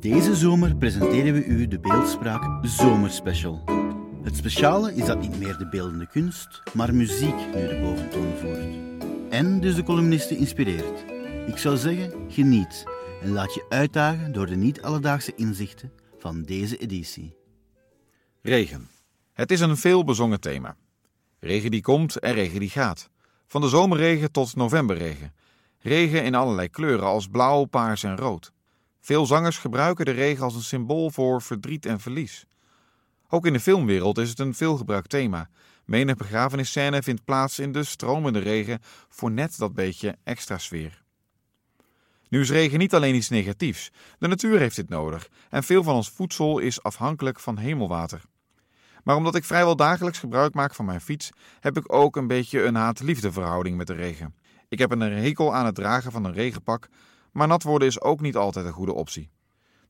Deze zomer presenteren we u de beeldspraak Zomerspecial. Het speciale is dat niet meer de beeldende kunst, maar muziek nu de boventoon voert. En dus de columnisten inspireert. Ik zou zeggen, geniet en laat je uitdagen door de niet-alledaagse inzichten van deze editie. Regen. Het is een veel bezongen thema. Regen die komt en regen die gaat. Van de zomerregen tot novemberregen. Regen in allerlei kleuren als blauw, paars en rood. Veel zangers gebruiken de regen als een symbool voor verdriet en verlies. Ook in de filmwereld is het een veelgebruikt thema. Menig begrafenisscène vindt plaats in de stromende regen voor net dat beetje extra sfeer. Nu is regen niet alleen iets negatiefs. De natuur heeft dit nodig en veel van ons voedsel is afhankelijk van hemelwater. Maar omdat ik vrijwel dagelijks gebruik maak van mijn fiets, heb ik ook een beetje een haat-liefde verhouding met de regen. Ik heb een hekel aan het dragen van een regenpak, maar nat worden is ook niet altijd een goede optie.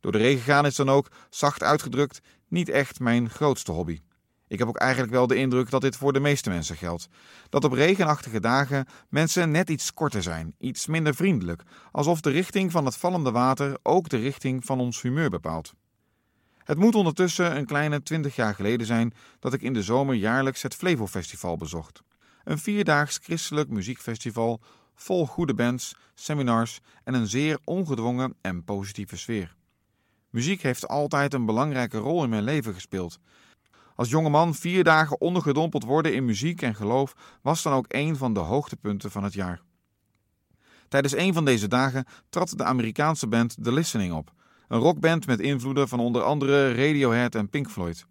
Door de regen gaan is dan ook, zacht uitgedrukt, niet echt mijn grootste hobby. Ik heb ook eigenlijk wel de indruk dat dit voor de meeste mensen geldt. Dat op regenachtige dagen mensen net iets korter zijn, iets minder vriendelijk, alsof de richting van het vallende water ook de richting van ons humeur bepaalt. Het moet ondertussen een kleine twintig jaar geleden zijn dat ik in de zomer jaarlijks het Flevo Festival bezocht. Een vierdaags christelijk muziekfestival vol goede bands, seminars en een zeer ongedwongen en positieve sfeer. Muziek heeft altijd een belangrijke rol in mijn leven gespeeld. Als jongeman vier dagen ondergedompeld worden in muziek en geloof was dan ook een van de hoogtepunten van het jaar. Tijdens een van deze dagen trad de Amerikaanse band The Listening op, een rockband met invloeden van onder andere Radiohead en Pink Floyd.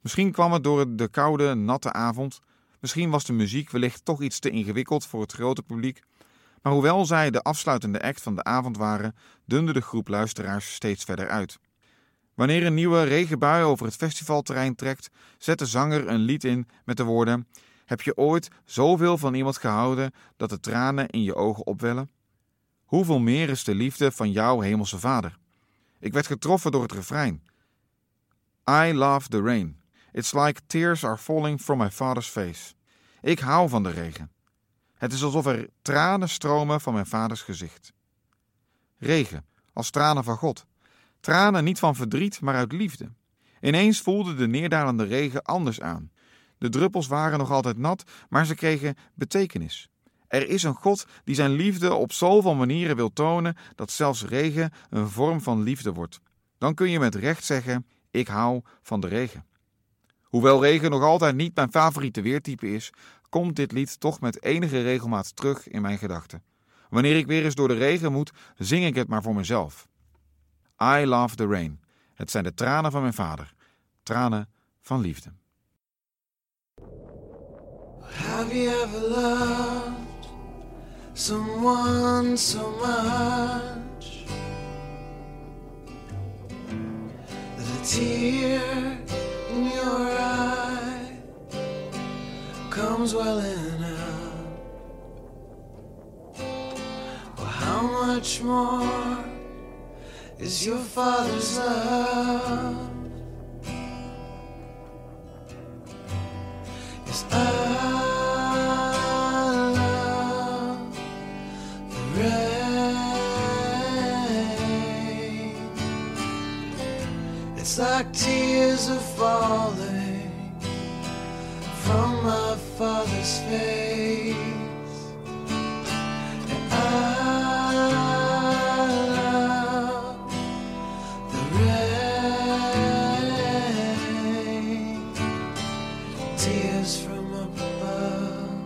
Misschien kwam het door de koude, natte avond, misschien was de muziek wellicht toch iets te ingewikkeld voor het grote publiek, maar hoewel zij de afsluitende act van de avond waren, dunde de groep luisteraars steeds verder uit. Wanneer een nieuwe regenbui over het festivalterrein trekt, zet de zanger een lied in met de woorden: Heb je ooit zoveel van iemand gehouden dat de tranen in je ogen opwellen? Hoeveel meer is de liefde van jouw hemelse vader? Ik werd getroffen door het refrein. I love the rain. It's like tears are falling from my father's face. Ik hou van de regen. Het is alsof er tranen stromen van mijn vaders gezicht. Regen, als tranen van God. Tranen niet van verdriet, maar uit liefde. Ineens voelde de neerdalende regen anders aan. De druppels waren nog altijd nat, maar ze kregen betekenis. Er is een God die zijn liefde op zoveel manieren wil tonen dat zelfs regen een vorm van liefde wordt. Dan kun je met recht zeggen: Ik hou van de regen. Hoewel regen nog altijd niet mijn favoriete weertype is, komt dit lied toch met enige regelmaat terug in mijn gedachten. Wanneer ik weer eens door de regen moet, zing ik het maar voor mezelf. I love the rain. Het zijn de tranen van mijn vader, tranen van liefde. Have you ever loved someone so much that a tear in your eye comes welling out? Well, how much more is your father's love? Like tears are falling from my father's face. And I love the rain. Tears from up above.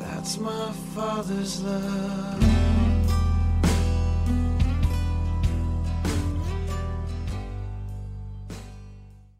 That's my father's love.